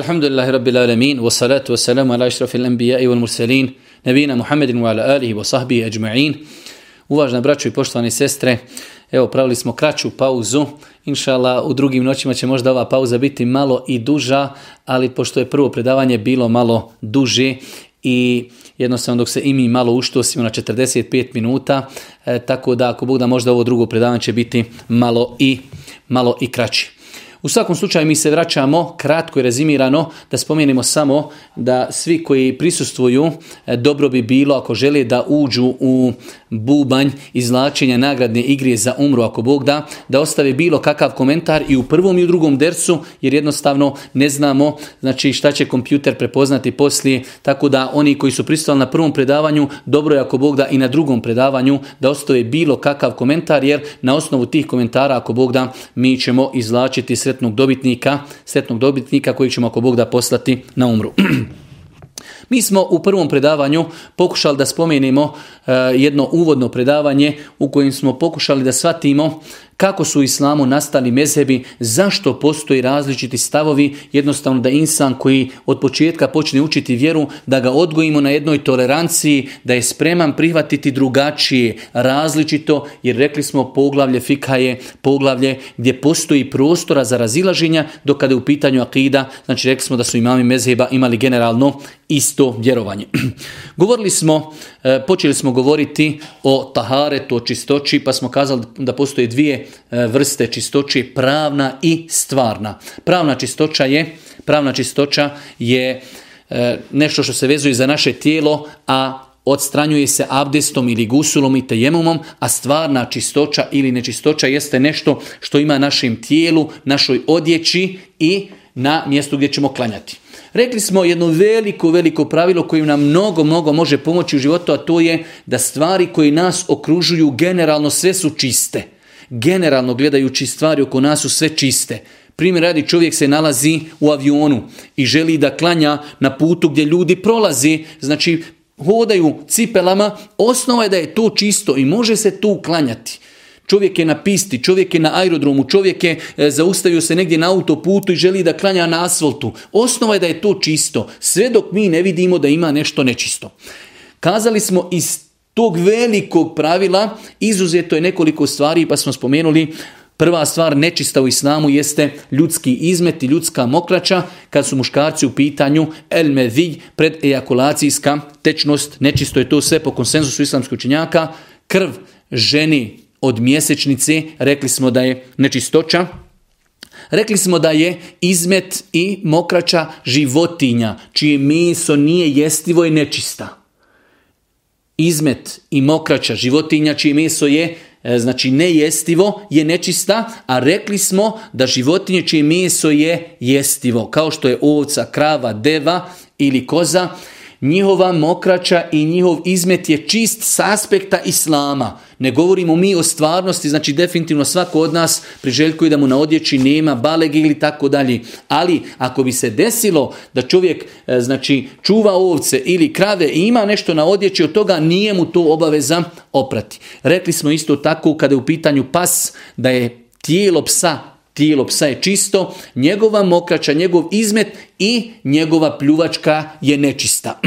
الحمد لله رب العالمين والصلاة والسلام على أشرف الأنبياء والمرسلين نبينا محمد وعلى آله وصحبه ajma'in. Uvažna braćo i poštovane sestre, evo pravili smo kraću pauzu. Inšala u drugim noćima će možda ova pauza biti malo i duža, ali pošto je prvo predavanje bilo malo duže i jednostavno dok se i mi malo uštosimo na 45 minuta, e, tako da ako Bog da možda ovo drugo predavanje će biti malo i, malo i kraće. U svakom slučaju mi se vraćamo, kratko i rezimirano, da spomenemo samo da svi koji prisustvuju e, dobro bi bilo ako žele da uđu u bubanj izlačenja nagradne igre za umru ako Bog da, da ostave bilo kakav komentar i u prvom i u drugom dersu jer jednostavno ne znamo znači šta će kompjuter prepoznati poslije tako da oni koji su pristali na prvom predavanju dobro je ako Bog da i na drugom predavanju da ostave bilo kakav komentar jer na osnovu tih komentara ako Bog da mi ćemo izlačiti sretnog dobitnika sretnog dobitnika koji ćemo ako Bog da poslati na umru. Mi smo u prvom predavanju pokušali da spomenemo e, jedno uvodno predavanje u kojem smo pokušali da shvatimo kako su u islamu nastali mezhebi, zašto postoji različiti stavovi, jednostavno da insan koji od početka počne učiti vjeru, da ga odgojimo na jednoj toleranciji, da je spreman prihvatiti drugačije, različito, jer rekli smo poglavlje fika je poglavlje gdje postoji prostora za razilaženja, dokada je u pitanju akida, znači rekli smo da su imami mezheba imali generalno isto vjerovanje. Govorili smo, e, počeli smo govoriti o taharetu, o čistoći, pa smo kazali da postoje dvije e, vrste čistoći, pravna i stvarna. Pravna čistoća je, pravna čistoća je e, nešto što se vezuje za naše tijelo, a odstranjuje se abdestom ili gusulom i tejemumom, a stvarna čistoća ili nečistoća jeste nešto što ima našem tijelu, našoj odjeći i na mjestu gdje ćemo klanjati. Rekli smo jedno veliko, veliko pravilo koje nam mnogo, mnogo može pomoći u životu, a to je da stvari koje nas okružuju generalno sve su čiste. Generalno gledajući stvari oko nas su sve čiste. Primjer radi čovjek se nalazi u avionu i želi da klanja na putu gdje ljudi prolazi, znači hodaju cipelama, osnova je da je to čisto i može se tu klanjati. Čovjek je na pisti, čovjek je na aerodromu, čovjek je e, zaustavio se negdje na autoputu i želi da klanja na asfaltu. Osnova je da je to čisto, sve dok mi ne vidimo da ima nešto nečisto. Kazali smo iz tog velikog pravila izuzeto je nekoliko stvari pa smo spomenuli Prva stvar nečista u islamu jeste ljudski izmet i ljudska mokrača kad su muškarci u pitanju el pred ejakulacijska tečnost. Nečisto je to sve po konsenzusu islamskih učenjaka. Krv ženi od mjesečnice, rekli smo da je nečistoća, Rekli smo da je izmet i mokraća životinja, čije meso nije jestivo i nečista. Izmet i mokraća životinja, čije meso je e, znači nejestivo, je nečista, a rekli smo da životinje čije meso je jestivo, kao što je ovca, krava, deva ili koza, njihova mokrača i njihov izmet je čist s aspekta islama. Ne govorimo mi o stvarnosti, znači definitivno svako od nas priželjkuje da mu na odjeći nema baleg ili tako dalje. Ali ako bi se desilo da čovjek e, znači čuva ovce ili krave i ima nešto na odjeći od toga nije mu to obaveza oprati. Rekli smo isto tako kada je u pitanju pas da je tijelo psa tijelo psa je čisto, njegova mokraća, njegov izmet i njegova pljuvačka je nečista.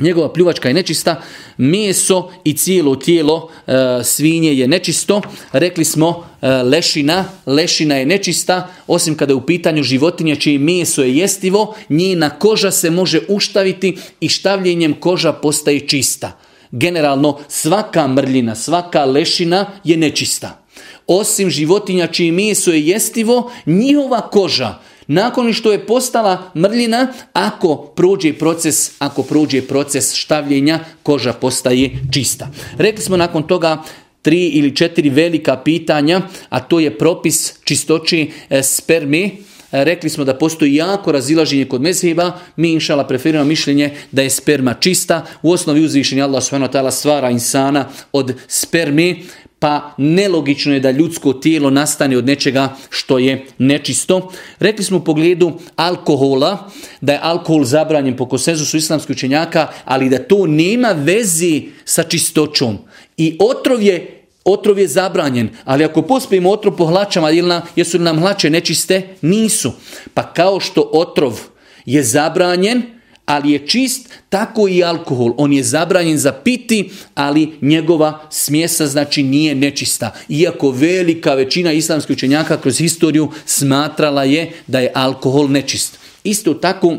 Njegova pljuvačka je nečista, meso i cijelo tijelo e, svinje je nečisto. Rekli smo e, lešina, lešina je nečista, osim kada je u pitanju životinja čije meso je jestivo, njena koža se može uštaviti i štavljenjem koža postaje čista. Generalno svaka mrljina, svaka lešina je nečista osim životinja čiji meso je jestivo, njihova koža nakon što je postala mrljina, ako prođe proces, ako prođe proces štavljenja, koža postaje čista. Rekli smo nakon toga tri ili četiri velika pitanja, a to je propis čistoći e, spermi. E, rekli smo da postoji jako razilaženje kod mezheba, mi inšala preferiramo mišljenje da je sperma čista, u osnovi uzvišenja Allah subhanahu stvara insana od spermi pa nelogično je da ljudsko tijelo nastane od nečega što je nečisto. Rekli smo u pogledu alkohola, da je alkohol zabranjen po konsenzusu islamskih učenjaka, ali da to nema vezi sa čistoćom. I otrov je Otrov je zabranjen, ali ako pospijemo otrov po hlačama, jesu li nam hlače nečiste? Nisu. Pa kao što otrov je zabranjen, ali je čist, tako i alkohol. On je zabranjen za piti, ali njegova smjesa znači nije nečista. Iako velika većina islamskih učenjaka kroz historiju smatrala je da je alkohol nečist. Isto tako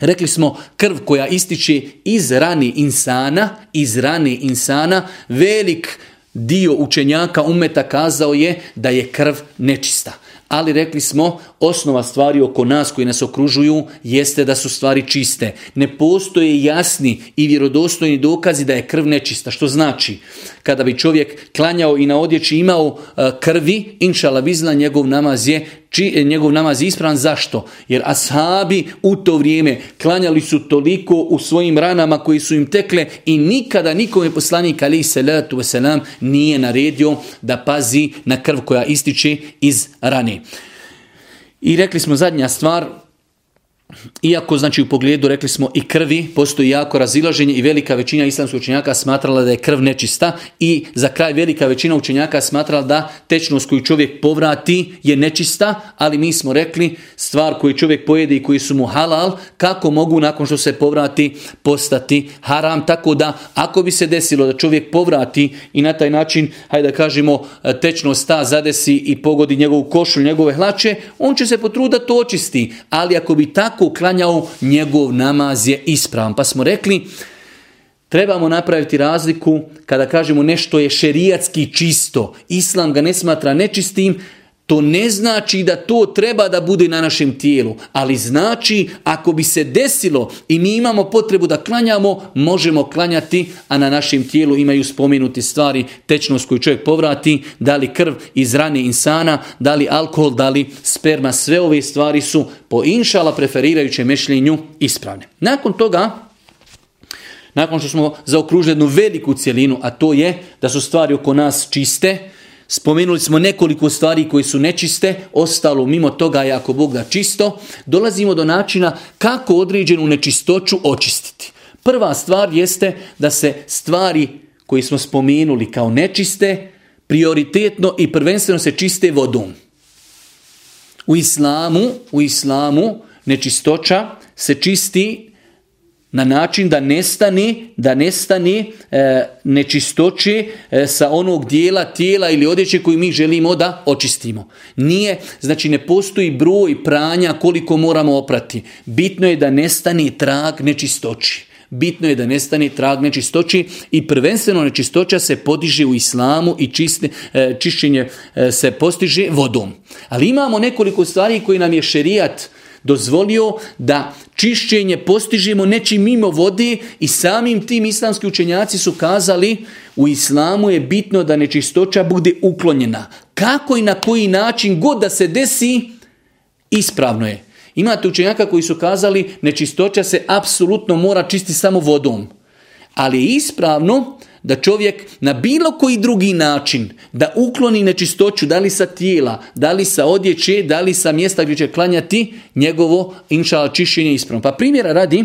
Rekli smo krv koja ističe iz rani insana, iz rani insana, velik dio učenjaka umeta kazao je da je krv nečista ali rekli smo osnova stvari oko nas koji nas okružuju jeste da su stvari čiste. Ne postoje jasni i vjerodostojni dokazi da je krv nečista. Što znači? Kada bi čovjek klanjao i na odjeći imao eh, krvi, inšala vizna, njegov namaz je či, njegov namaz ispravan. Zašto? Jer ashabi u to vrijeme klanjali su toliko u svojim ranama koji su im tekle i nikada nikome poslanik ali salatu nam nije naredio da pazi na krv koja ističe iz rane. I rekli smo zadnja stvar, iako, znači u pogledu, rekli smo, i krvi postoji jako razilaženje i velika većina islamskih učenjaka smatrala da je krv nečista i za kraj velika većina učenjaka smatrala da tečnost koju čovjek povrati je nečista, ali mi smo rekli stvar koju čovjek pojede i koji su mu halal, kako mogu nakon što se povrati postati haram. Tako da, ako bi se desilo da čovjek povrati i na taj način, hajde da kažemo, tečnost ta zadesi i pogodi njegovu košu, njegove hlače, on će se potruditi to očisti. Ali ako bi tako tako njegov namaz je ispravan. Pa smo rekli, trebamo napraviti razliku kada kažemo nešto je šerijatski čisto. Islam ga ne smatra nečistim, to ne znači da to treba da bude na našem tijelu, ali znači ako bi se desilo i mi imamo potrebu da klanjamo, možemo klanjati, a na našem tijelu imaju spomenuti stvari, tečnost koju čovjek povrati, da li krv iz rane insana, da li alkohol, da li sperma, sve ove stvari su po inšala preferirajućem mišljenju ispravne. Nakon toga, nakon što smo zaokružili jednu veliku cjelinu, a to je da su stvari oko nas čiste, Spomenuli smo nekoliko stvari koje su nečiste, ostalo mimo toga je ako Bog da čisto. Dolazimo do načina kako određenu nečistoću očistiti. Prva stvar jeste da se stvari koje smo spomenuli kao nečiste, prioritetno i prvenstveno se čiste vodom. U islamu, u islamu nečistoća se čisti na način da nestani, da nestani e, e sa onog dijela tijela ili odjeće koju mi želimo da očistimo. Nije, znači ne postoji broj pranja koliko moramo oprati. Bitno je da nestani trag nečistoći. Bitno je da nestane trag nečistoći i prvenstveno nečistoća se podiže u islamu i e, čišćenje e, se postiže vodom. Ali imamo nekoliko stvari koji nam je šerijat dozvolio da čišćenje postižemo nečim mimo vode i samim tim islamski učenjaci su kazali u islamu je bitno da nečistoća bude uklonjena. Kako i na koji način god da se desi, ispravno je. Imate učenjaka koji su kazali nečistoća se apsolutno mora čistiti samo vodom. Ali je ispravno da čovjek na bilo koji drugi način da ukloni nečistoću, da li sa tijela, da li sa odjeće, da li sa mjesta gdje će klanjati, njegovo inša čišćenje ispravno. Pa primjera radi,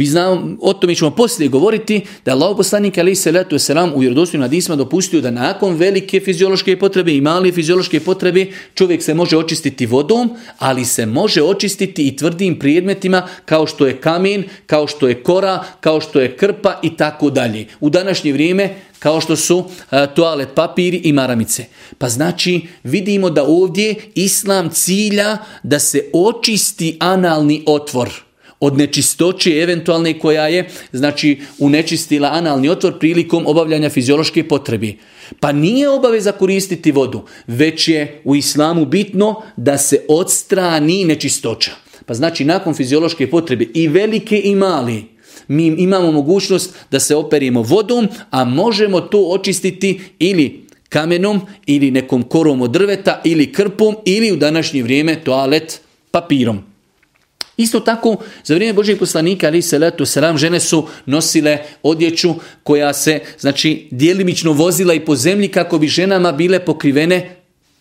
vi znamo, o tome ćemo poslije govoriti da je Allah poslanik ali se letu selam u nad Isma dopustio da nakon velike fiziološke potrebe i male fiziološke potrebe čovjek se može očistiti vodom, ali se može očistiti i tvrdim predmetima kao što je kamen, kao što je kora, kao što je krpa i tako dalje. U današnje vrijeme kao što su e, toalet papiri i maramice. Pa znači vidimo da ovdje islam cilja da se očisti analni otvor od nečistoće eventualne koja je znači unečistila analni otvor prilikom obavljanja fiziološke potrebi. Pa nije obaveza koristiti vodu, već je u islamu bitno da se odstrani nečistoća. Pa znači nakon fiziološke potrebe i velike i mali mi imamo mogućnost da se operimo vodom, a možemo to očistiti ili kamenom ili nekom korom od drveta ili krpom ili u današnje vrijeme toalet papirom. Isto tako, za vrijeme Božeg poslanika, ali se letu selam, žene su nosile odjeću koja se, znači, dijelimično vozila i po zemlji kako bi ženama bile pokrivene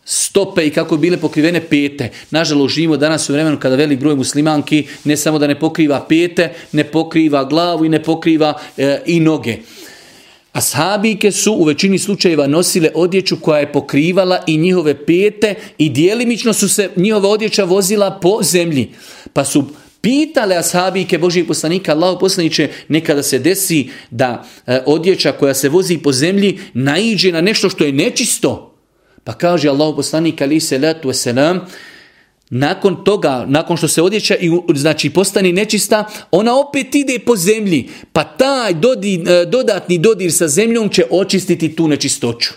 stope i kako bile pokrivene pete. Nažalost, živimo danas u vremenu kada velik broj muslimanki ne samo da ne pokriva pete, ne pokriva glavu i ne pokriva e, i noge. Ashabike su u većini slučajeva nosile odjeću koja je pokrivala i njihove pete i dijelimično su se njihova odjeća vozila po zemlji. Pa su pitale ashabike Božih poslanika, Allaho poslaniće, nekada se desi da e, odjeća koja se vozi po zemlji naiđe na nešto što je nečisto. Pa kaže Allaho poslanik, ali se letu nakon toga, nakon što se odjeća i znači postani nečista, ona opet ide po zemlji, pa taj e, dodatni dodir sa zemljom će očistiti tu nečistoću.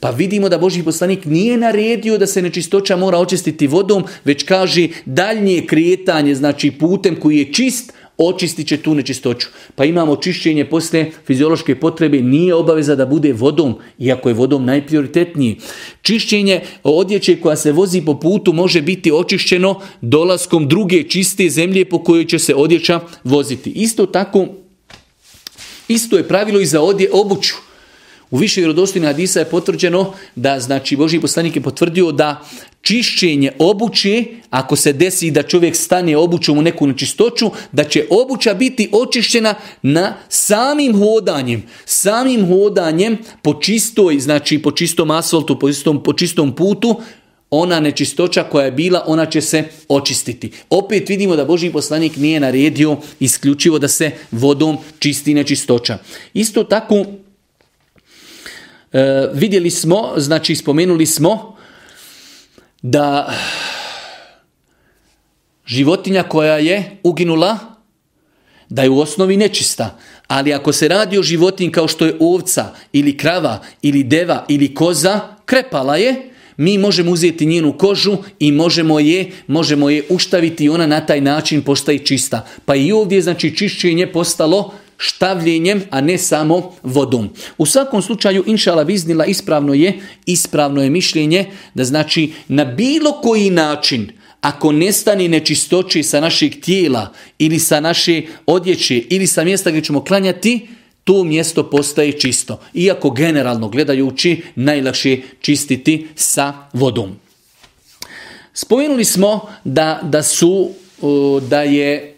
Pa vidimo da Boži poslanik nije naredio da se nečistoća mora očistiti vodom, već kaže daljnje kretanje, znači putem koji je čist, očistit će tu nečistoću. Pa imamo čišćenje poslije fiziološke potrebe, nije obaveza da bude vodom, iako je vodom najprioritetniji. Čišćenje odjeće koja se vozi po putu može biti očišćeno dolaskom druge čiste zemlje po kojoj će se odjeća voziti. Isto tako, isto je pravilo i za odje, obuću. U više vjerodostojnih hadisa je potvrđeno da znači Boži poslanik je potvrdio da čišćenje obuće, ako se desi da čovjek stane obućom u neku nečistoću, da će obuća biti očišćena na samim hodanjem. Samim hodanjem po čistoj, znači po čistom asfaltu, po, po čistom putu, ona nečistoća koja je bila, ona će se očistiti. Opet vidimo da Boži poslanik nije naredio isključivo da se vodom čisti nečistoća. Isto tako, E, vidjeli smo, znači spomenuli smo da životinja koja je uginula, da je u osnovi nečista. Ali ako se radi o životinji kao što je ovca ili krava ili deva ili koza, krepala je, mi možemo uzeti njenu kožu i možemo je, možemo je uštaviti i ona na taj način postaje čista. Pa i ovdje znači čišćenje postalo štavljenjem, a ne samo vodom. U svakom slučaju, inšala viznila, ispravno je, ispravno je mišljenje da znači na bilo koji način ako nestani nečistoći sa naših tijela ili sa naše odjeće ili sa mjesta gdje ćemo klanjati, to mjesto postaje čisto. Iako generalno gledajući najlakše čistiti sa vodom. Spomenuli smo da, da su da je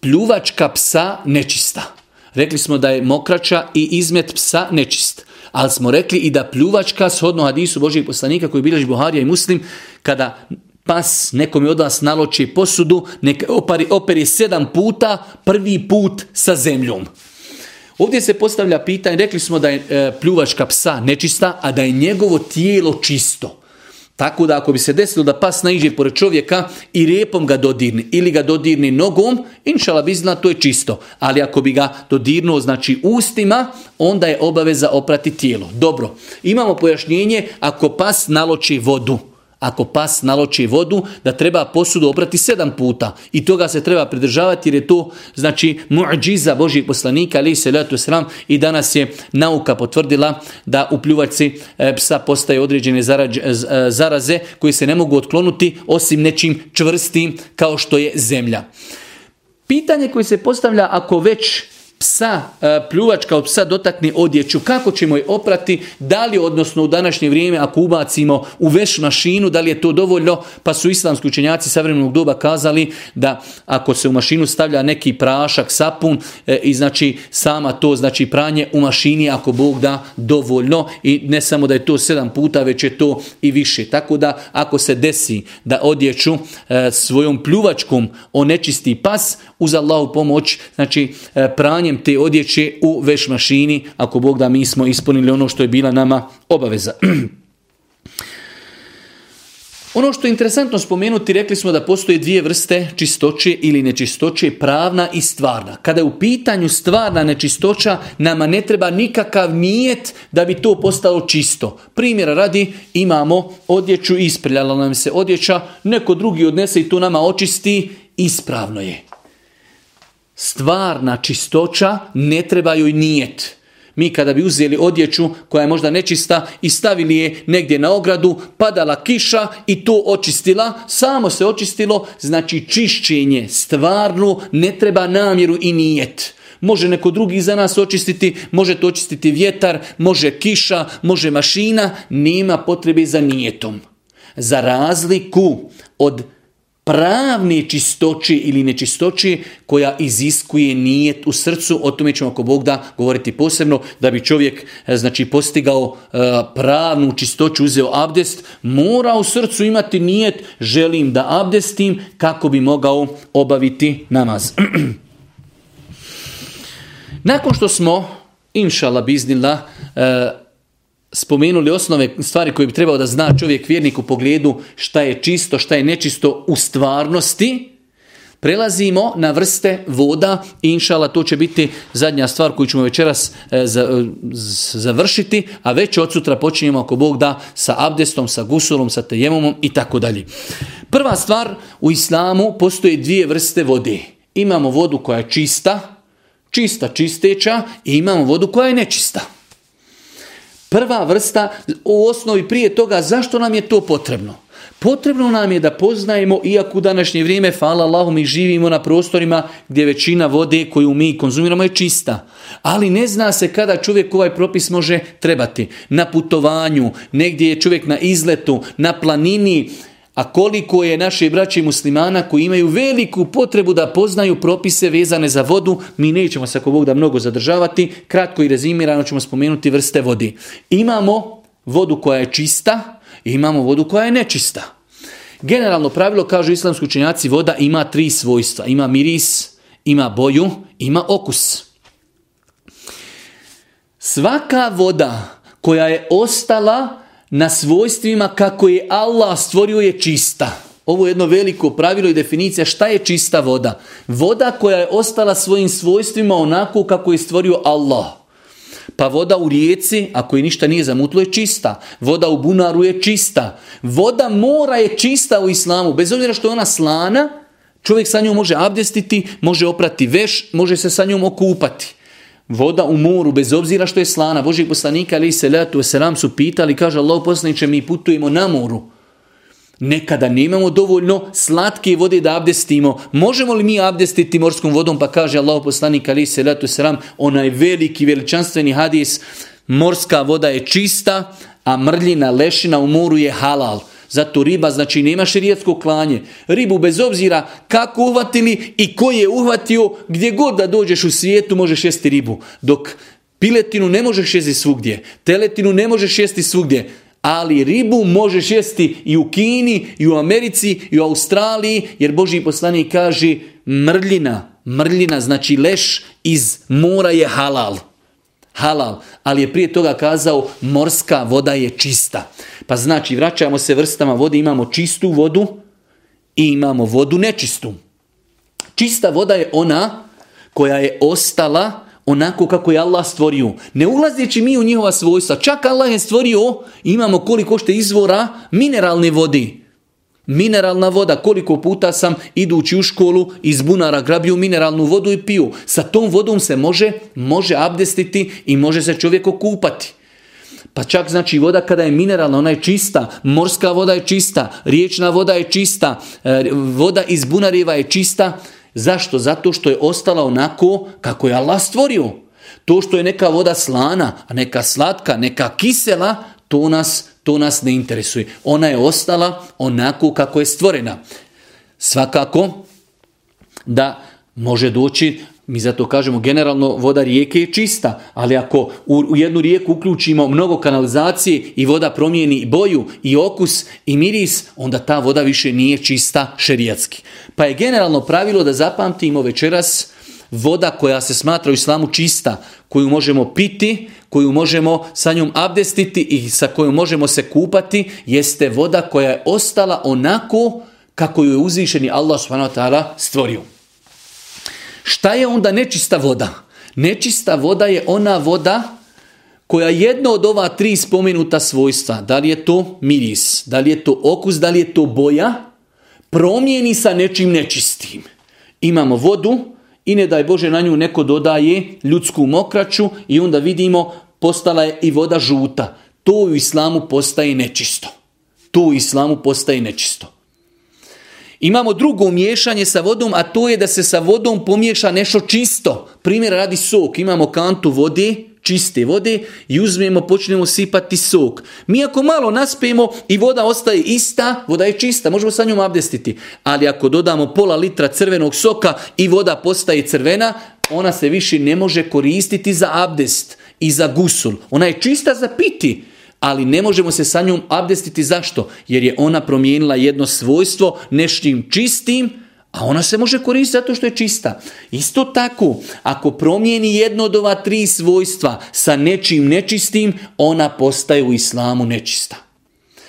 pljuvačka psa nečista. Rekli smo da je mokrača i izmet psa nečist. Ali smo rekli i da pljuvačka, shodno hadisu Božijeg poslanika koji bilježi Buharija i Muslim, kada pas nekom je od vas naloči posudu, neka opari, operi sedam puta, prvi put sa zemljom. Ovdje se postavlja pitanje, rekli smo da je e, pljuvačka psa nečista, a da je njegovo tijelo čisto. Tako da ako bi se desilo da pas naiđe pored čovjeka i repom ga dodirni ili ga dodirni nogom, inšala zna to je čisto. Ali ako bi ga dodirnuo znači ustima, onda je obaveza oprati tijelo. Dobro, imamo pojašnjenje ako pas naloči vodu ako pas naloči vodu, da treba posudu oprati sedam puta. I toga se treba pridržavati jer je to znači muđiza Božih poslanika ali se letu sram i danas je nauka potvrdila da u pljuvaci e, psa postaje određene e, e, zaraze koje se ne mogu otklonuti osim nečim čvrstim kao što je zemlja. Pitanje koje se postavlja ako već psa, e, pljuvačka od psa dotakne odjeću, kako ćemo je oprati, da li odnosno u današnje vrijeme ako ubacimo u veš mašinu, da li je to dovoljno, pa su islamski učenjaci savremenog doba kazali da ako se u mašinu stavlja neki prašak, sapun e, i znači sama to znači pranje u mašini ako Bog da dovoljno i ne samo da je to sedam puta, već je to i više. Tako da ako se desi da odjeću e, svojom pljuvačkom onečisti pas, uz Allahu pomoć, znači pranje te odjeće u veš mašini, ako Bog da mi smo ispunili ono što je bila nama obaveza. Ono što je interesantno spomenuti, rekli smo da postoje dvije vrste čistoće ili nečistoće, pravna i stvarna. Kada je u pitanju stvarna nečistoća, nama ne treba nikakav nijet da bi to postalo čisto. Primjera radi, imamo odjeću, ispriljala nam se odjeća, neko drugi odnese i to nama očisti, ispravno je stvarna čistoća ne treba joj nijet. Mi kada bi uzeli odjeću koja je možda nečista i stavili je negdje na ogradu, padala kiša i to očistila, samo se očistilo, znači čišćenje stvarno ne treba namjeru i nijet. Može neko drugi za nas očistiti, može to očistiti vjetar, može kiša, može mašina, nema potrebe za nijetom. Za razliku od pravne čistoće ili nečistoće koja iziskuje nijet u srcu, o tome ćemo ako Bog da govoriti posebno, da bi čovjek e, znači postigao e, pravnu čistoću, uzeo abdest, mora u srcu imati nijet, želim da abdestim kako bi mogao obaviti namaz. Nakon što smo, inšala biznila, e, spomenuli osnove stvari koje bi trebao da zna čovjek vjernik u pogledu šta je čisto, šta je nečisto u stvarnosti, prelazimo na vrste voda. Inšala, to će biti zadnja stvar koju ćemo večeras e, završiti, a već od sutra počinjemo ako Bog da sa abdestom, sa gusulom, sa tejemomom i tako dalje. Prva stvar, u islamu postoje dvije vrste vode. Imamo vodu koja je čista, čista čisteća i imamo vodu koja je nečista. Prva vrsta u osnovi prije toga zašto nam je to potrebno? Potrebno nam je da poznajemo, iako u današnje vrijeme, hvala Allahu, mi živimo na prostorima gdje većina vode koju mi konzumiramo je čista. Ali ne zna se kada čovjek ovaj propis može trebati. Na putovanju, negdje je čovjek na izletu, na planini, a koliko je naše braće muslimana koji imaju veliku potrebu da poznaju propise vezane za vodu, mi nećemo se ako Bog da mnogo zadržavati, kratko i rezimirano ćemo spomenuti vrste vodi. Imamo vodu koja je čista i imamo vodu koja je nečista. Generalno pravilo, kažu islamski učenjaci, voda ima tri svojstva. Ima miris, ima boju, ima okus. Svaka voda koja je ostala na svojstvima kako je Allah stvorio je čista. Ovo je jedno veliko pravilo i definicija šta je čista voda. Voda koja je ostala svojim svojstvima onako kako je stvorio Allah. Pa voda u rijeci, ako je ništa nije zamutlo, je čista. Voda u bunaru je čista. Voda mora je čista u islamu. Bez obzira što je ona slana, čovjek sa njom može abdestiti, može oprati veš, može se sa njom okupati. Voda u moru, bez obzira što je slana, Božih poslanika ali se letu selam su pitali, kaže Allah poslaniče, mi putujemo na moru. Nekada nemamo dovoljno slatke vode da abdestimo. Možemo li mi abdestiti morskom vodom? Pa kaže Allah poslanik ali se letu selam, onaj veliki, veličanstveni hadis, morska voda je čista, a mrljina, lešina u moru je halal. Zato riba znači nema širijetsko klanje. Ribu bez obzira kako uhvatili i ko je uhvatio, gdje god da dođeš u svijetu možeš jesti ribu. Dok piletinu ne možeš jesti svugdje, teletinu ne možeš jesti svugdje, ali ribu možeš jesti i u Kini, i u Americi, i u Australiji, jer Boži poslanik kaže mrljina, mrljina znači leš iz mora je halal halal, ali je prije toga kazao morska voda je čista. Pa znači vraćamo se vrstama vode, imamo čistu vodu i imamo vodu nečistu. Čista voda je ona koja je ostala onako kako je Allah stvorio. Ne ulazeći mi u njihova svojstva. Čak Allah je stvorio, imamo koliko što izvora mineralne vode. Mineralna voda, koliko puta sam idući u školu iz bunara grabio mineralnu vodu i piju. Sa tom vodom se može, može abdestiti i može se čovjek okupati. Pa čak znači voda kada je mineralna, ona je čista, morska voda je čista, riječna voda je čista, e, voda iz bunarjeva je čista. Zašto? Zato što je ostala onako kako je Allah stvorio. To što je neka voda slana, neka slatka, neka kisela, to nas to nas ne interesuje. Ona je ostala onako kako je stvorena. Svakako da može doći mi zato kažemo generalno voda rijeke je čista, ali ako u jednu rijeku uključimo mnogo kanalizacije i voda promijeni boju i okus i miris, onda ta voda više nije čista šerijatski. Pa je generalno pravilo da zapamtimo večeras voda koja se smatra u islamu čista, koju možemo piti, koju možemo sa njom abdestiti i sa kojom možemo se kupati, jeste voda koja je ostala onako kako ju je uzvišeni Allah subhanahu stvorio. Šta je onda nečista voda? Nečista voda je ona voda koja jedno od ova tri spomenuta svojstva, da li je to miris, da li je to okus, da li je to boja, promijeni sa nečim nečistim. Imamo vodu i ne daj Bože na nju neko dodaje ljudsku mokraću i onda vidimo postala je i voda žuta. To u islamu postaje nečisto. To u islamu postaje nečisto. Imamo drugo miješanje sa vodom, a to je da se sa vodom pomiješa nešto čisto. Primjer radi sok. Imamo kantu vode, čiste vode i uzmemo, počnemo sipati sok. Mi ako malo naspijemo i voda ostaje ista, voda je čista, možemo sa njom abdestiti. Ali ako dodamo pola litra crvenog soka i voda postaje crvena, ona se više ne može koristiti za abdest i za gusul. Ona je čista za piti, ali ne možemo se sa njom abdestiti. Zašto? Jer je ona promijenila jedno svojstvo nečim čistim, a ona se može koristiti zato što je čista. Isto tako, ako promijeni jedno od ova tri svojstva sa nečim nečistim, ona postaje u islamu nečista.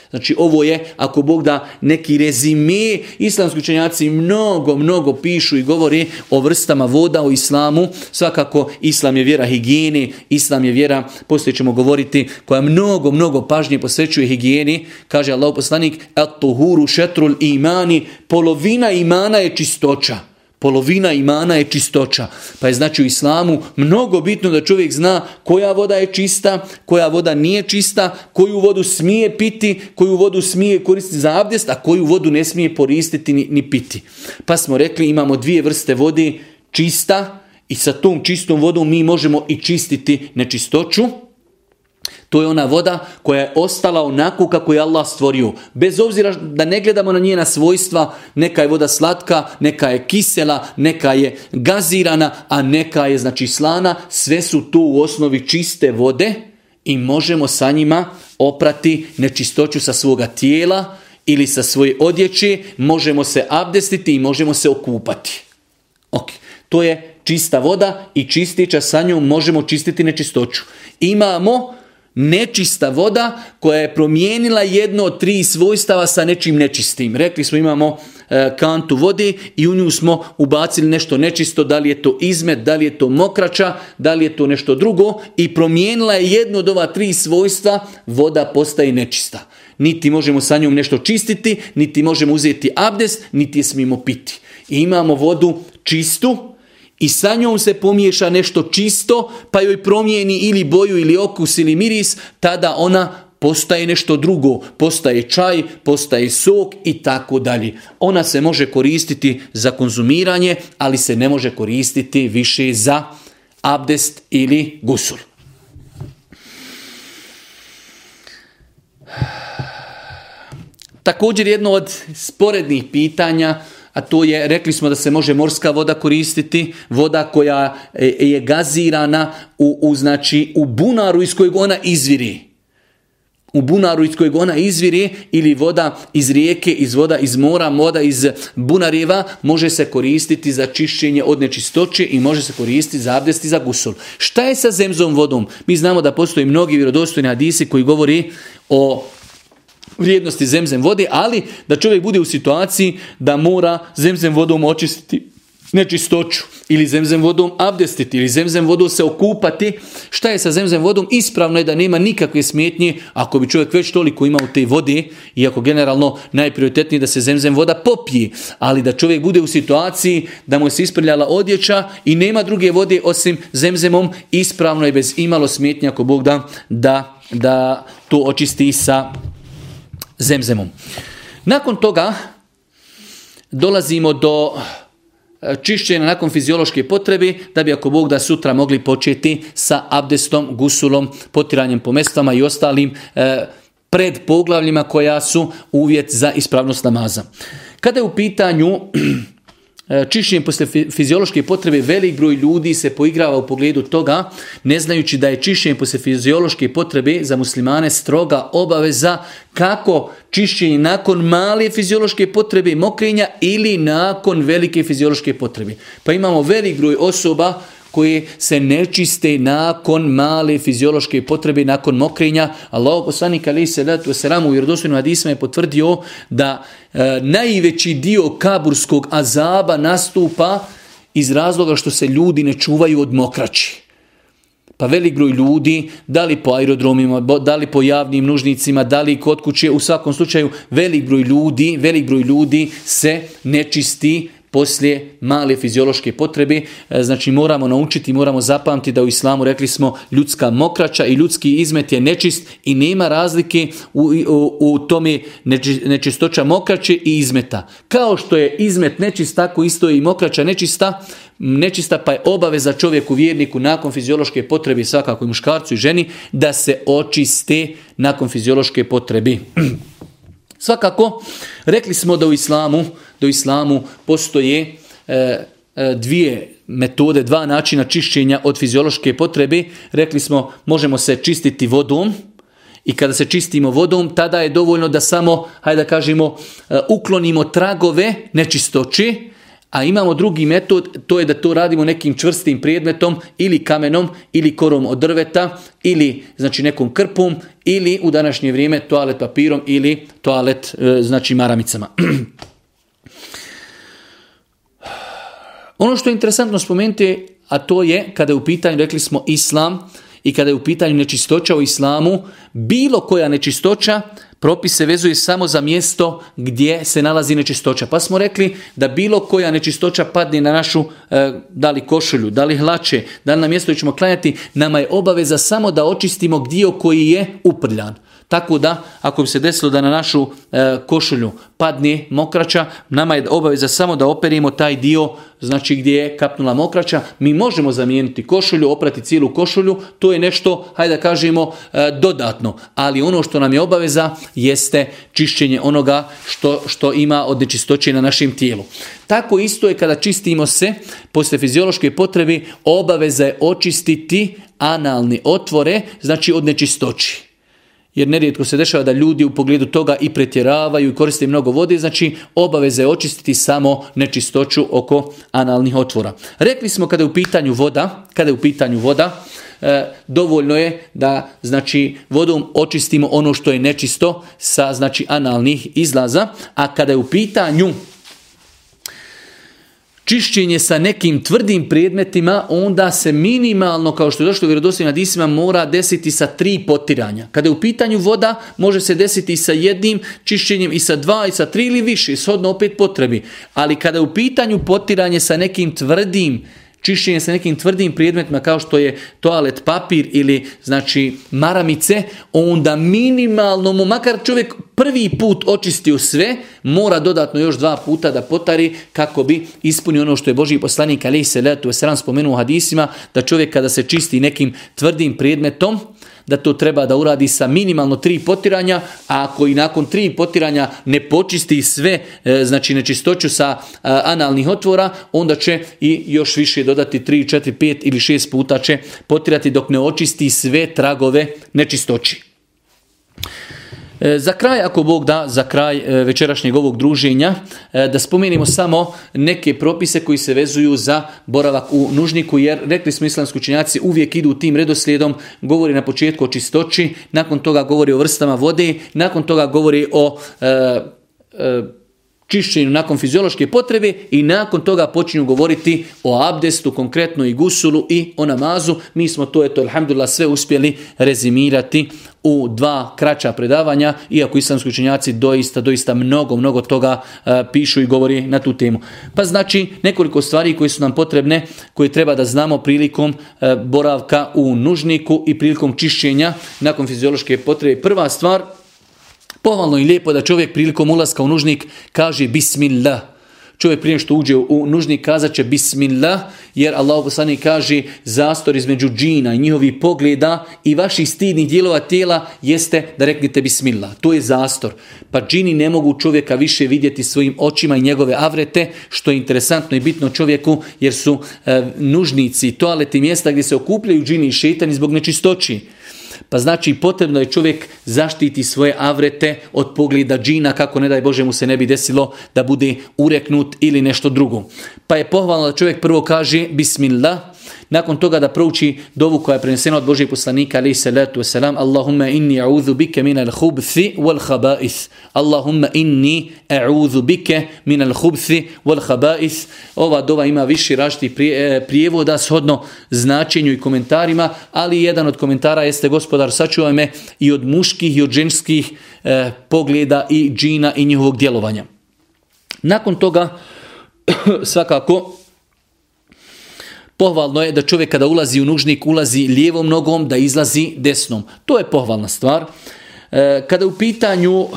Znači ovo je, ako Bog da, neki rezime, islamski učenjaci mnogo, mnogo pišu i govori o vrstama voda u islamu. Svakako, islam je vjera higijeni, islam je vjera, poslije ćemo govoriti, koja mnogo, mnogo pažnje posvećuje higijeni. Kaže Allah poslanik, at tuhuru šetrul imani, polovina imana je čistoća. Polovina imana je čistoća. Pa je znači u islamu mnogo bitno da čovjek zna koja voda je čista, koja voda nije čista, koju vodu smije piti, koju vodu smije koristiti za abdest, a koju vodu ne smije koristiti ni, ni piti. Pa smo rekli imamo dvije vrste vode, čista i sa tom čistom vodom mi možemo i čistiti nečistoću to je ona voda koja je ostala onako kako je Allah stvorio. Bez obzira da ne gledamo na njena svojstva, neka je voda slatka, neka je kisela, neka je gazirana, a neka je znači slana, sve su tu u osnovi čiste vode i možemo sa njima oprati nečistoću sa svoga tijela ili sa svoje odjeće, možemo se abdestiti i možemo se okupati. Ok, to je čista voda i čistića sa njom možemo čistiti nečistoću. Imamo nečista voda koja je promijenila jedno od tri svojstava sa nečim nečistim. Rekli smo imamo e, kantu vode i u nju smo ubacili nešto nečisto, da li je to izmet, da li je to mokrača, da li je to nešto drugo i promijenila je jedno od ova tri svojstva, voda postaje nečista. Niti možemo sa njom nešto čistiti, niti možemo uzeti abdes, niti je smijemo piti. I imamo vodu čistu, i sa njom se pomiješa nešto čisto, pa joj promijeni ili boju ili okus ili miris, tada ona postaje nešto drugo, postaje čaj, postaje sok i tako dalje. Ona se može koristiti za konzumiranje, ali se ne može koristiti više za abdest ili gusul. Također jedno od sporednih pitanja a to je, rekli smo da se može morska voda koristiti, voda koja e, je gazirana u, znači, u bunaru iz kojeg ona izviri. U bunaru iz kojeg ona izviri ili voda iz rijeke, iz voda iz mora, voda iz bunareva može se koristiti za čišćenje od nečistoće i može se koristiti za abdest i za gusul. Šta je sa zemzom vodom? Mi znamo da postoji mnogi vjerodostojni hadisi koji govori o vrijednosti zemzem vode, ali da čovjek bude u situaciji da mora zemzem vodom očistiti nečistoću ili zemzem vodom abdestiti ili zemzem vodom se okupati. Šta je sa zemzem vodom? Ispravno je da nema nikakve smetnje ako bi čovjek već toliko imao te vode, iako generalno najprioritetnije da se zemzem voda popije, ali da čovjek bude u situaciji da mu se isprljala odjeća i nema druge vode osim zemzemom, ispravno je bez imalo smetnje ako Bog da, da, da to očisti sa zemzemom. Nakon toga dolazimo do e, čišćenja nakon fiziološke potrebi, da bi ako Bog da sutra mogli početi sa abdestom, gusulom, potiranjem po mestama i ostalim e, pred poglavljima koja su uvjet za ispravnost namaza. Kada je u pitanju E, čišćenjem posle fiziološke potrebe velik broj ljudi se poigrava u pogledu toga, ne znajući da je čišćenje posle fiziološke potrebe za muslimane stroga obaveza kako čišćenje nakon male fiziološke potrebe mokrenja ili nakon velike fiziološke potrebe. Pa imamo velik broj osoba koje se ne čiste nakon male fiziološke potrebe, nakon mokrinja. Allah poslanik ali se seramu u ali hadisima je potvrdio da e, najveći dio kaburskog azaba nastupa iz razloga što se ljudi ne čuvaju od mokraći. Pa velik broj ljudi, da li po aerodromima, da li po javnim nužnicima, da li kod kuće, u svakom slučaju velik broj ljudi, velik broj ljudi se ne čisti poslije male fiziološke potrebe. E, znači moramo naučiti, moramo zapamtiti da u islamu rekli smo ljudska mokraća i ljudski izmet je nečist i nema razlike u, u, tome nečistoća mokraće i izmeta. Kao što je izmet nečist, tako isto je i mokraća nečista, nečista pa je obaveza čovjeku vjerniku nakon fiziološke potrebe, svakako i muškarcu i ženi, da se očiste nakon fiziološke potrebe. Svakako, rekli smo da u islamu, da u islamu postoje e, e, dvije metode, dva načina čišćenja od fiziološke potrebe. Rekli smo, možemo se čistiti vodom, i kada se čistimo vodom, tada je dovoljno da samo, hajde da kažemo, e, uklonimo tragove nečistoći a imamo drugi metod, to je da to radimo nekim čvrstim predmetom ili kamenom ili korom od drveta ili znači nekom krpom ili u današnje vrijeme toalet papirom ili toalet e, znači maramicama. Ono što je interesantno spomenuti, a to je kada je u pitanju, rekli smo, islam i kada je u pitanju nečistoća u islamu, bilo koja nečistoća propis se vezuje samo za mjesto gdje se nalazi nečistoća. Pa smo rekli da bilo koja nečistoća padne na našu, e, da li košulju, da li hlače, da li na mjesto ćemo klanjati, nama je obaveza samo da očistimo dio koji je uprljan. Tako da, ako bi se desilo da na našu e, košulju padne mokrača, nama je obaveza samo da operimo taj dio znači gdje je kapnula mokrača. Mi možemo zamijeniti košulju, oprati cijelu košulju, to je nešto, hajde da kažemo, e, dodatno. Ali ono što nam je obaveza jeste čišćenje onoga što, što ima od nečistoće na našem tijelu. Tako isto je kada čistimo se, poslije fiziološke potrebe, obaveza je očistiti analni otvore, znači od nečistoći jer nerijetko se dešava da ljudi u pogledu toga i pretjeravaju i koriste mnogo vode, znači obaveze je očistiti samo nečistoću oko analnih otvora. Rekli smo kada je u pitanju voda, kada je u pitanju voda, e, dovoljno je da znači vodom očistimo ono što je nečisto sa znači analnih izlaza, a kada je u pitanju čišćenje sa nekim tvrdim predmetima, onda se minimalno, kao što je došlo u na hadisima, mora desiti sa tri potiranja. Kada je u pitanju voda, može se desiti i sa jednim čišćenjem, i sa dva, i sa tri ili više, shodno opet potrebi. Ali kada je u pitanju potiranje sa nekim tvrdim čišćenje sa nekim tvrdim predmetima kao što je toalet papir ili znači maramice, onda minimalno mu makar čovjek prvi put očistio sve, mora dodatno još dva puta da potari kako bi ispunio ono što je Boži poslanik Ali je Veseran spomenuo u hadisima da čovjek kada se čisti nekim tvrdim predmetom, da to treba da uradi sa minimalno tri potiranja, a ako i nakon tri potiranja ne počisti sve, e, znači nečistoću sa e, analnih otvora, onda će i još više dodati 3, 4, 5 ili 6 puta će potirati dok ne očisti sve tragove nečistoći. E, za kraj, ako Bog da, za kraj e, večerašnjeg ovog druženja, e, da spomenimo samo neke propise koji se vezuju za boravak u nužniku, jer rekli smo islamski učenjaci uvijek idu tim redoslijedom, govori na početku o čistoći, nakon toga govori o vrstama vode, nakon toga govori o čišćenju nakon fiziološke potrebe i nakon toga počinju govoriti o abdestu, konkretno i gusulu i o namazu. Mi smo to, eto, alhamdulillah, sve uspjeli rezimirati u dva kraća predavanja, iako islamski učenjaci doista, doista mnogo, mnogo toga e, pišu i govori na tu temu. Pa znači, nekoliko stvari koje su nam potrebne, koje treba da znamo prilikom e, boravka u nužniku i prilikom čišćenja nakon fiziološke potrebe. Prva stvar, Pohvalno i lijepo da čovjek prilikom ulaska u nužnik kaže bismillah. Čovjek prije što uđe u nužnik kazat će bismillah, jer Allah poslani kaže zastor između džina i njihovih pogleda i vaših stidnih dijelova tijela jeste da reknete bismillah. To je zastor. Pa džini ne mogu čovjeka više vidjeti svojim očima i njegove avrete, što je interesantno i bitno čovjeku, jer su e, nužnici, toaleti, mjesta gdje se okupljaju džini i šetani zbog nečistoći. Pa znači potrebno je čovjek zaštiti svoje avrete od pogleda džina kako ne daj Bože mu se ne bi desilo da bude ureknut ili nešto drugo. Pa je pohvalno da čovjek prvo kaže bismillah, nakon toga da prouči dovu koja je prenesena od Božeg poslanika ali se letu selam Allahumma inni a'udhu bike min al-khubthi wal khaba'ith Allahumma inni a'udhu bike min al-khubthi wal khaba'ith ova dova ima više rašti e, prijevoda shodno značenju i komentarima ali jedan od komentara jeste gospodar sačuvaj me i od muških i od ženskih e, pogleda i džina i njihovog djelovanja nakon toga svakako Pohvalno je da čovjek kada ulazi u nužnik, ulazi lijevom nogom, da izlazi desnom. To je pohvalna stvar. E, kada u pitanju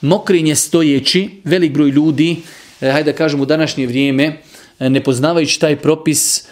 mokrinje stojeći, velik broj ljudi, e, hajde da kažem u današnje vrijeme, e, ne poznavajući taj propis,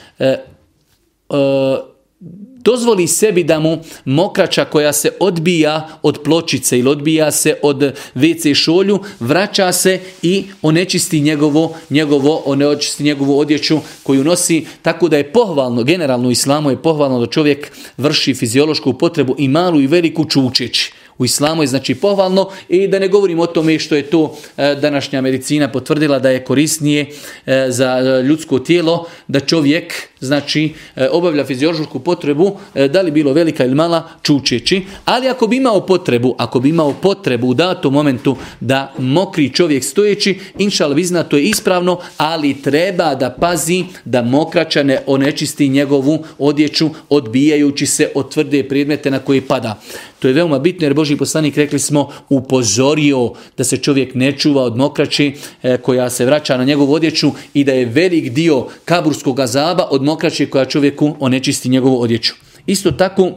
dozvoli sebi da mu mokrača koja se odbija od pločice ili odbija se od WC šolju, vraća se i onečisti njegovo, njegovo, onečisti njegovu odjeću koju nosi, tako da je pohvalno, generalno u islamu je pohvalno da čovjek vrši fiziološku potrebu i malu i veliku čučeći. U islamu je znači pohvalno i da ne govorimo o tome što je to e, današnja medicina potvrdila da je korisnije e, za e, ljudsko tijelo da čovjek znači e, obavlja fiziološku potrebu, e, da li bilo velika ili mala, čučeći, ali ako bi imao potrebu, ako bi imao potrebu u datom momentu da mokri čovjek stojeći, inšal vizna, to je ispravno, ali treba da pazi da mokrača ne onečisti njegovu odjeću odbijajući se od tvrde predmete na koje pada. To je veoma bitno jer Boži poslanik rekli smo upozorio da se čovjek ne čuva od mokrači e, koja se vraća na njegovu odjeću i da je velik dio kaburskog azaba od mokrača kači koja čovjeku onečisti njegovu odjeću. Isto tako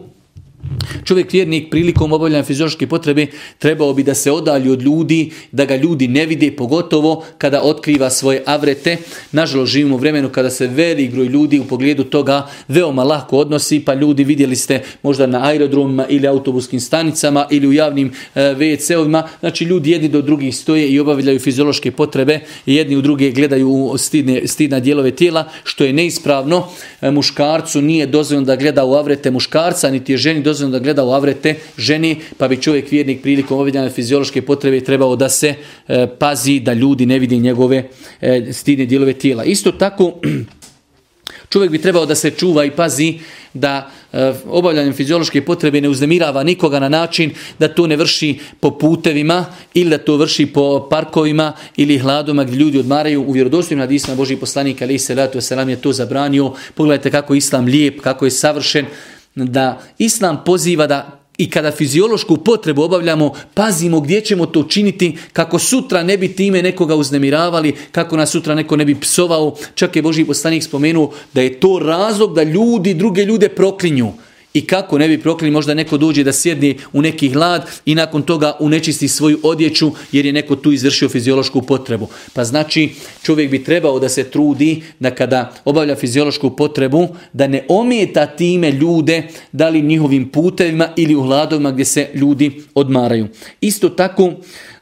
Čovjek vjernik prilikom obavljanja fiziološke potrebe trebao bi da se odalji od ljudi, da ga ljudi ne vide, pogotovo kada otkriva svoje avrete. Nažalost, živimo u vremenu kada se veli groj ljudi u pogledu toga veoma lako odnosi, pa ljudi vidjeli ste možda na aerodromima ili autobuskim stanicama ili u javnim WC-ovima. E, znači, ljudi jedni do drugih stoje i obavljaju fiziološke potrebe, jedni u druge gledaju u stidne, stidna dijelove tijela, što je neispravno. E, muškarcu nije dozvoljeno da gleda u avrete muškarca, niti je ženi dozvoljeno da gleda u avrete ženi, pa bi čovjek vjernik prilikom obavljanja fiziološke potrebe trebao da se e, pazi da ljudi ne vidi njegove e, stidne dijelove tijela. Isto tako čovjek bi trebao da se čuva i pazi da e, obavljanjem fiziološke potrebe ne uznemirava nikoga na način da to ne vrši po putevima ili da to vrši po parkovima ili hladoma gdje ljudi odmaraju. U vjerodostojnim hadisima Božih poslanika ali se je to zabranio. Pogledajte kako je islam lijep, kako je savršen da Islam poziva da i kada fiziološku potrebu obavljamo, pazimo gdje ćemo to činiti, kako sutra ne bi time nekoga uznemiravali, kako nas sutra neko ne bi psovao. Čak je Boži poslanik spomenuo da je to razlog da ljudi druge ljude proklinju. I kako ne bi prokli možda neko dođe da sjedni u neki hlad i nakon toga unečisti svoju odjeću jer je neko tu izvršio fiziološku potrebu. Pa znači čovjek bi trebao da se trudi da kada obavlja fiziološku potrebu da ne omijeta time ljude da li njihovim putevima ili u hladovima gdje se ljudi odmaraju. Isto tako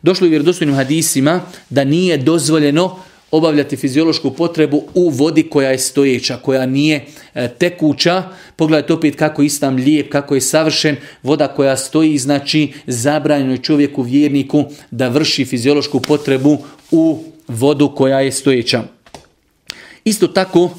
došlo je u vjerodostojnim hadisima da nije dozvoljeno obavljati fiziološku potrebu u vodi koja je stojeća, koja nije e, tekuća. Pogledajte opet kako istam lijep, kako je savršen. Voda koja stoji, znači zabranjeno je čovjeku, vjerniku da vrši fiziološku potrebu u vodu koja je stojeća. Isto tako,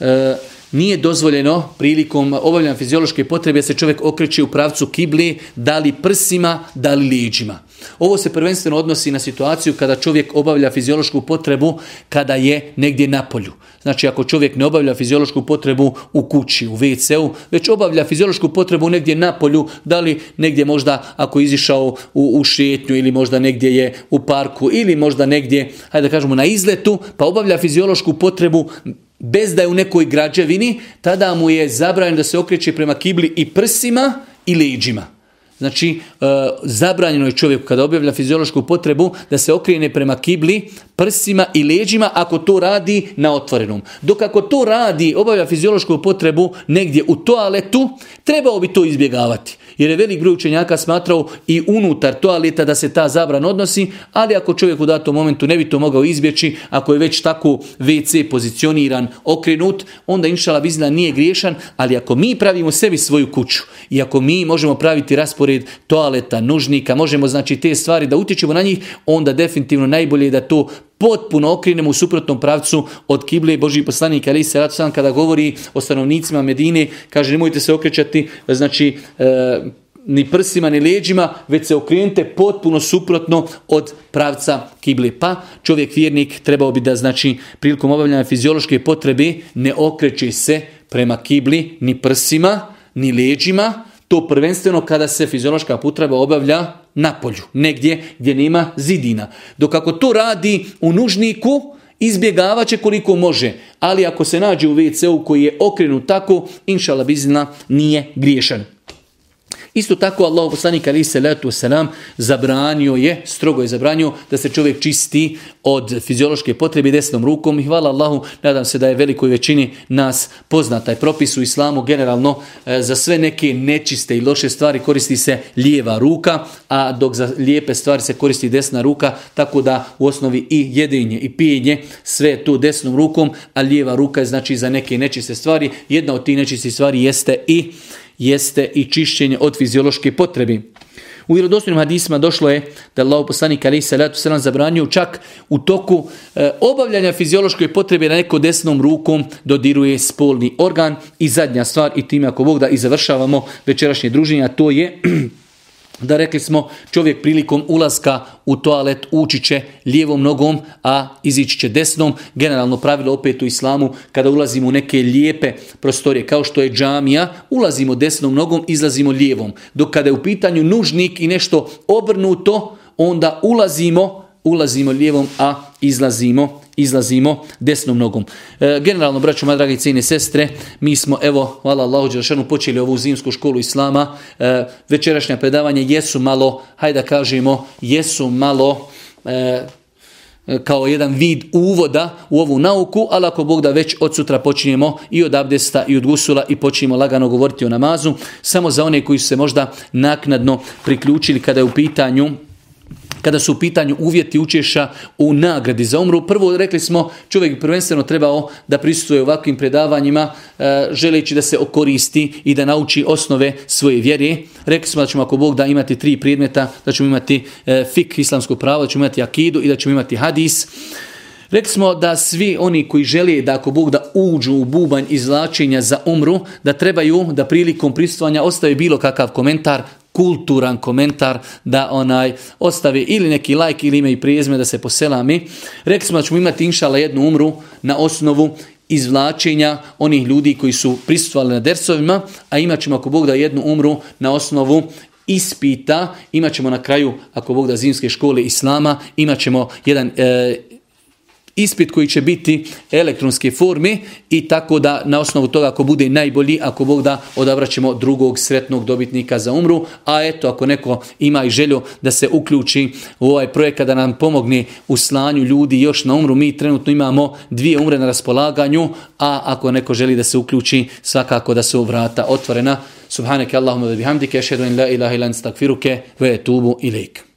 e, nije dozvoljeno prilikom obavljanja fiziološke potrebe da se čovjek okreće u pravcu kibli, da li prsima, da li liđima. Ovo se prvenstveno odnosi na situaciju kada čovjek obavlja fiziološku potrebu kada je negdje na polju. Znači ako čovjek ne obavlja fiziološku potrebu u kući, u WC-u, već obavlja fiziološku potrebu negdje na polju, da li negdje možda ako je izišao u, u šetnju ili možda negdje je u parku ili možda negdje, hajde da kažemo na izletu, pa obavlja fiziološku potrebu bez da je u nekoj građevini, tada mu je zabranjeno da se okreće prema kibli i prsima i leđima. Znači, e, zabranjeno je čovjeku kada objavlja fiziološku potrebu da se okrene prema kibli, prsima i leđima ako to radi na otvorenom. Dok ako to radi, obavlja fiziološku potrebu negdje u toaletu, trebao bi to izbjegavati. Jer je velik broj učenjaka smatrao i unutar toaleta da se ta zabran odnosi, ali ako čovjek u datom momentu ne bi to mogao izbjeći, ako je već tako WC pozicioniran, okrenut, onda inšala vizna nije griješan, ali ako mi pravimo sebi svoju kuću i ako mi možemo praviti raspored toaleta, nužnika, možemo znači te stvari da utječemo na njih, onda definitivno najbolje je da to potpuno okrenemo u suprotnom pravcu od kible Božji poslanik ali se kada govori o stanovnicima Medine, kaže nemojte se okrećati, znači e, ni prsima ni leđima, već se okrenite potpuno suprotno od pravca kibli. Pa čovjek vjernik trebao bi da znači prilikom obavljanja fiziološke potrebe ne okreće se prema kibli ni prsima ni leđima, to prvenstveno kada se fiziološka potreba obavlja Napolju, negdje gdje nema zidina. Dok ako to radi u nužniku, izbjegavat će koliko može, ali ako se nađe u WC-u koji je okrenut tako, inšala nije griješan. Isto tako Allah poslanik ali se letu zabranio je, strogo je zabranio da se čovjek čisti od fiziološke potrebe desnom rukom i hvala Allahu, nadam se da je velikoj većini nas poznat taj propis u islamu generalno e, za sve neke nečiste i loše stvari koristi se lijeva ruka, a dok za lijepe stvari se koristi desna ruka, tako da u osnovi i jedinje i pijenje sve je to desnom rukom, a lijeva ruka je znači za neke nečiste stvari. Jedna od tih nečistih stvari jeste i jeste i čišćenje od fiziološke potrebi. U vjerodostojnim hadisima došlo je da Allah poslanik ali se selam zabranio čak u toku eh, obavljanja fiziološke potrebe da neko desnom rukom dodiruje spolni organ i zadnja stvar i time ako Bog da i završavamo večerašnje druženje, a to je da rekli smo čovjek prilikom ulaska u toalet ući će lijevom nogom, a izići će desnom. Generalno pravilo opet u islamu kada ulazimo u neke lijepe prostorije kao što je džamija, ulazimo desnom nogom, izlazimo lijevom. Dok kada je u pitanju nužnik i nešto obrnuto, onda ulazimo, ulazimo lijevom, a izlazimo izlazimo desnom nogom. E, generalno, braću, moja dragi cijene sestre, mi smo, evo, hvala Allahu Đelšanu, počeli ovu zimsku školu Islama. E, večerašnja predavanja jesu malo, hajde da kažemo, jesu malo... E, kao jedan vid uvoda u ovu nauku, ali ako Bog da već od sutra počinjemo i od abdesta i od gusula i počinjemo lagano govoriti o namazu, samo za one koji su se možda naknadno priključili kada je u pitanju kada su u pitanju uvjeti učeša u nagradi za umru. Prvo rekli smo čovjek prvenstveno trebao da u ovakvim predavanjima e, želeći da se okoristi i da nauči osnove svoje vjere. Rekli smo da ćemo ako Bog da imati tri predmeta, da ćemo imati e, fik islamsko pravo, da ćemo imati akidu i da ćemo imati hadis. Rekli smo da svi oni koji žele da ako Bog da uđu u bubanj izlačenja za umru, da trebaju da prilikom pristovanja ostavi bilo kakav komentar, kulturan komentar da onaj ostavi ili neki like ili ime i prijezme da se poselami. Rekli smo da ćemo imati inšala jednu umru na osnovu izvlačenja onih ljudi koji su prisustvovali na dersovima, a imat ćemo ako Bog da jednu umru na osnovu ispita, imat ćemo na kraju, ako Bog da zimske škole Islama, imat ćemo jedan e, ispit koji će biti elektronske formi i tako da na osnovu toga ako bude najbolji, ako Bog da, odabraćemo drugog sretnog dobitnika za umru. A eto, ako neko ima i želju da se uključi u ovaj projekat da nam pomogne u slanju ljudi još na umru, mi trenutno imamo dvije umre na raspolaganju, a ako neko želi da se uključi, svakako da su vrata otvorena. Subhaneke Allahumma wa bihamdike, ashhadu la ilaha illa